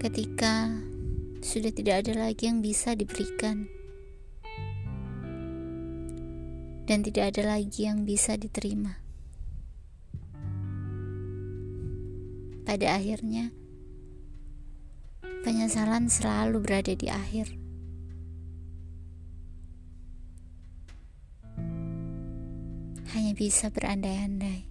ketika sudah tidak ada lagi yang bisa diberikan, dan tidak ada lagi yang bisa diterima. Pada akhirnya, penyesalan selalu berada di akhir. Hanya bisa berandai-andai.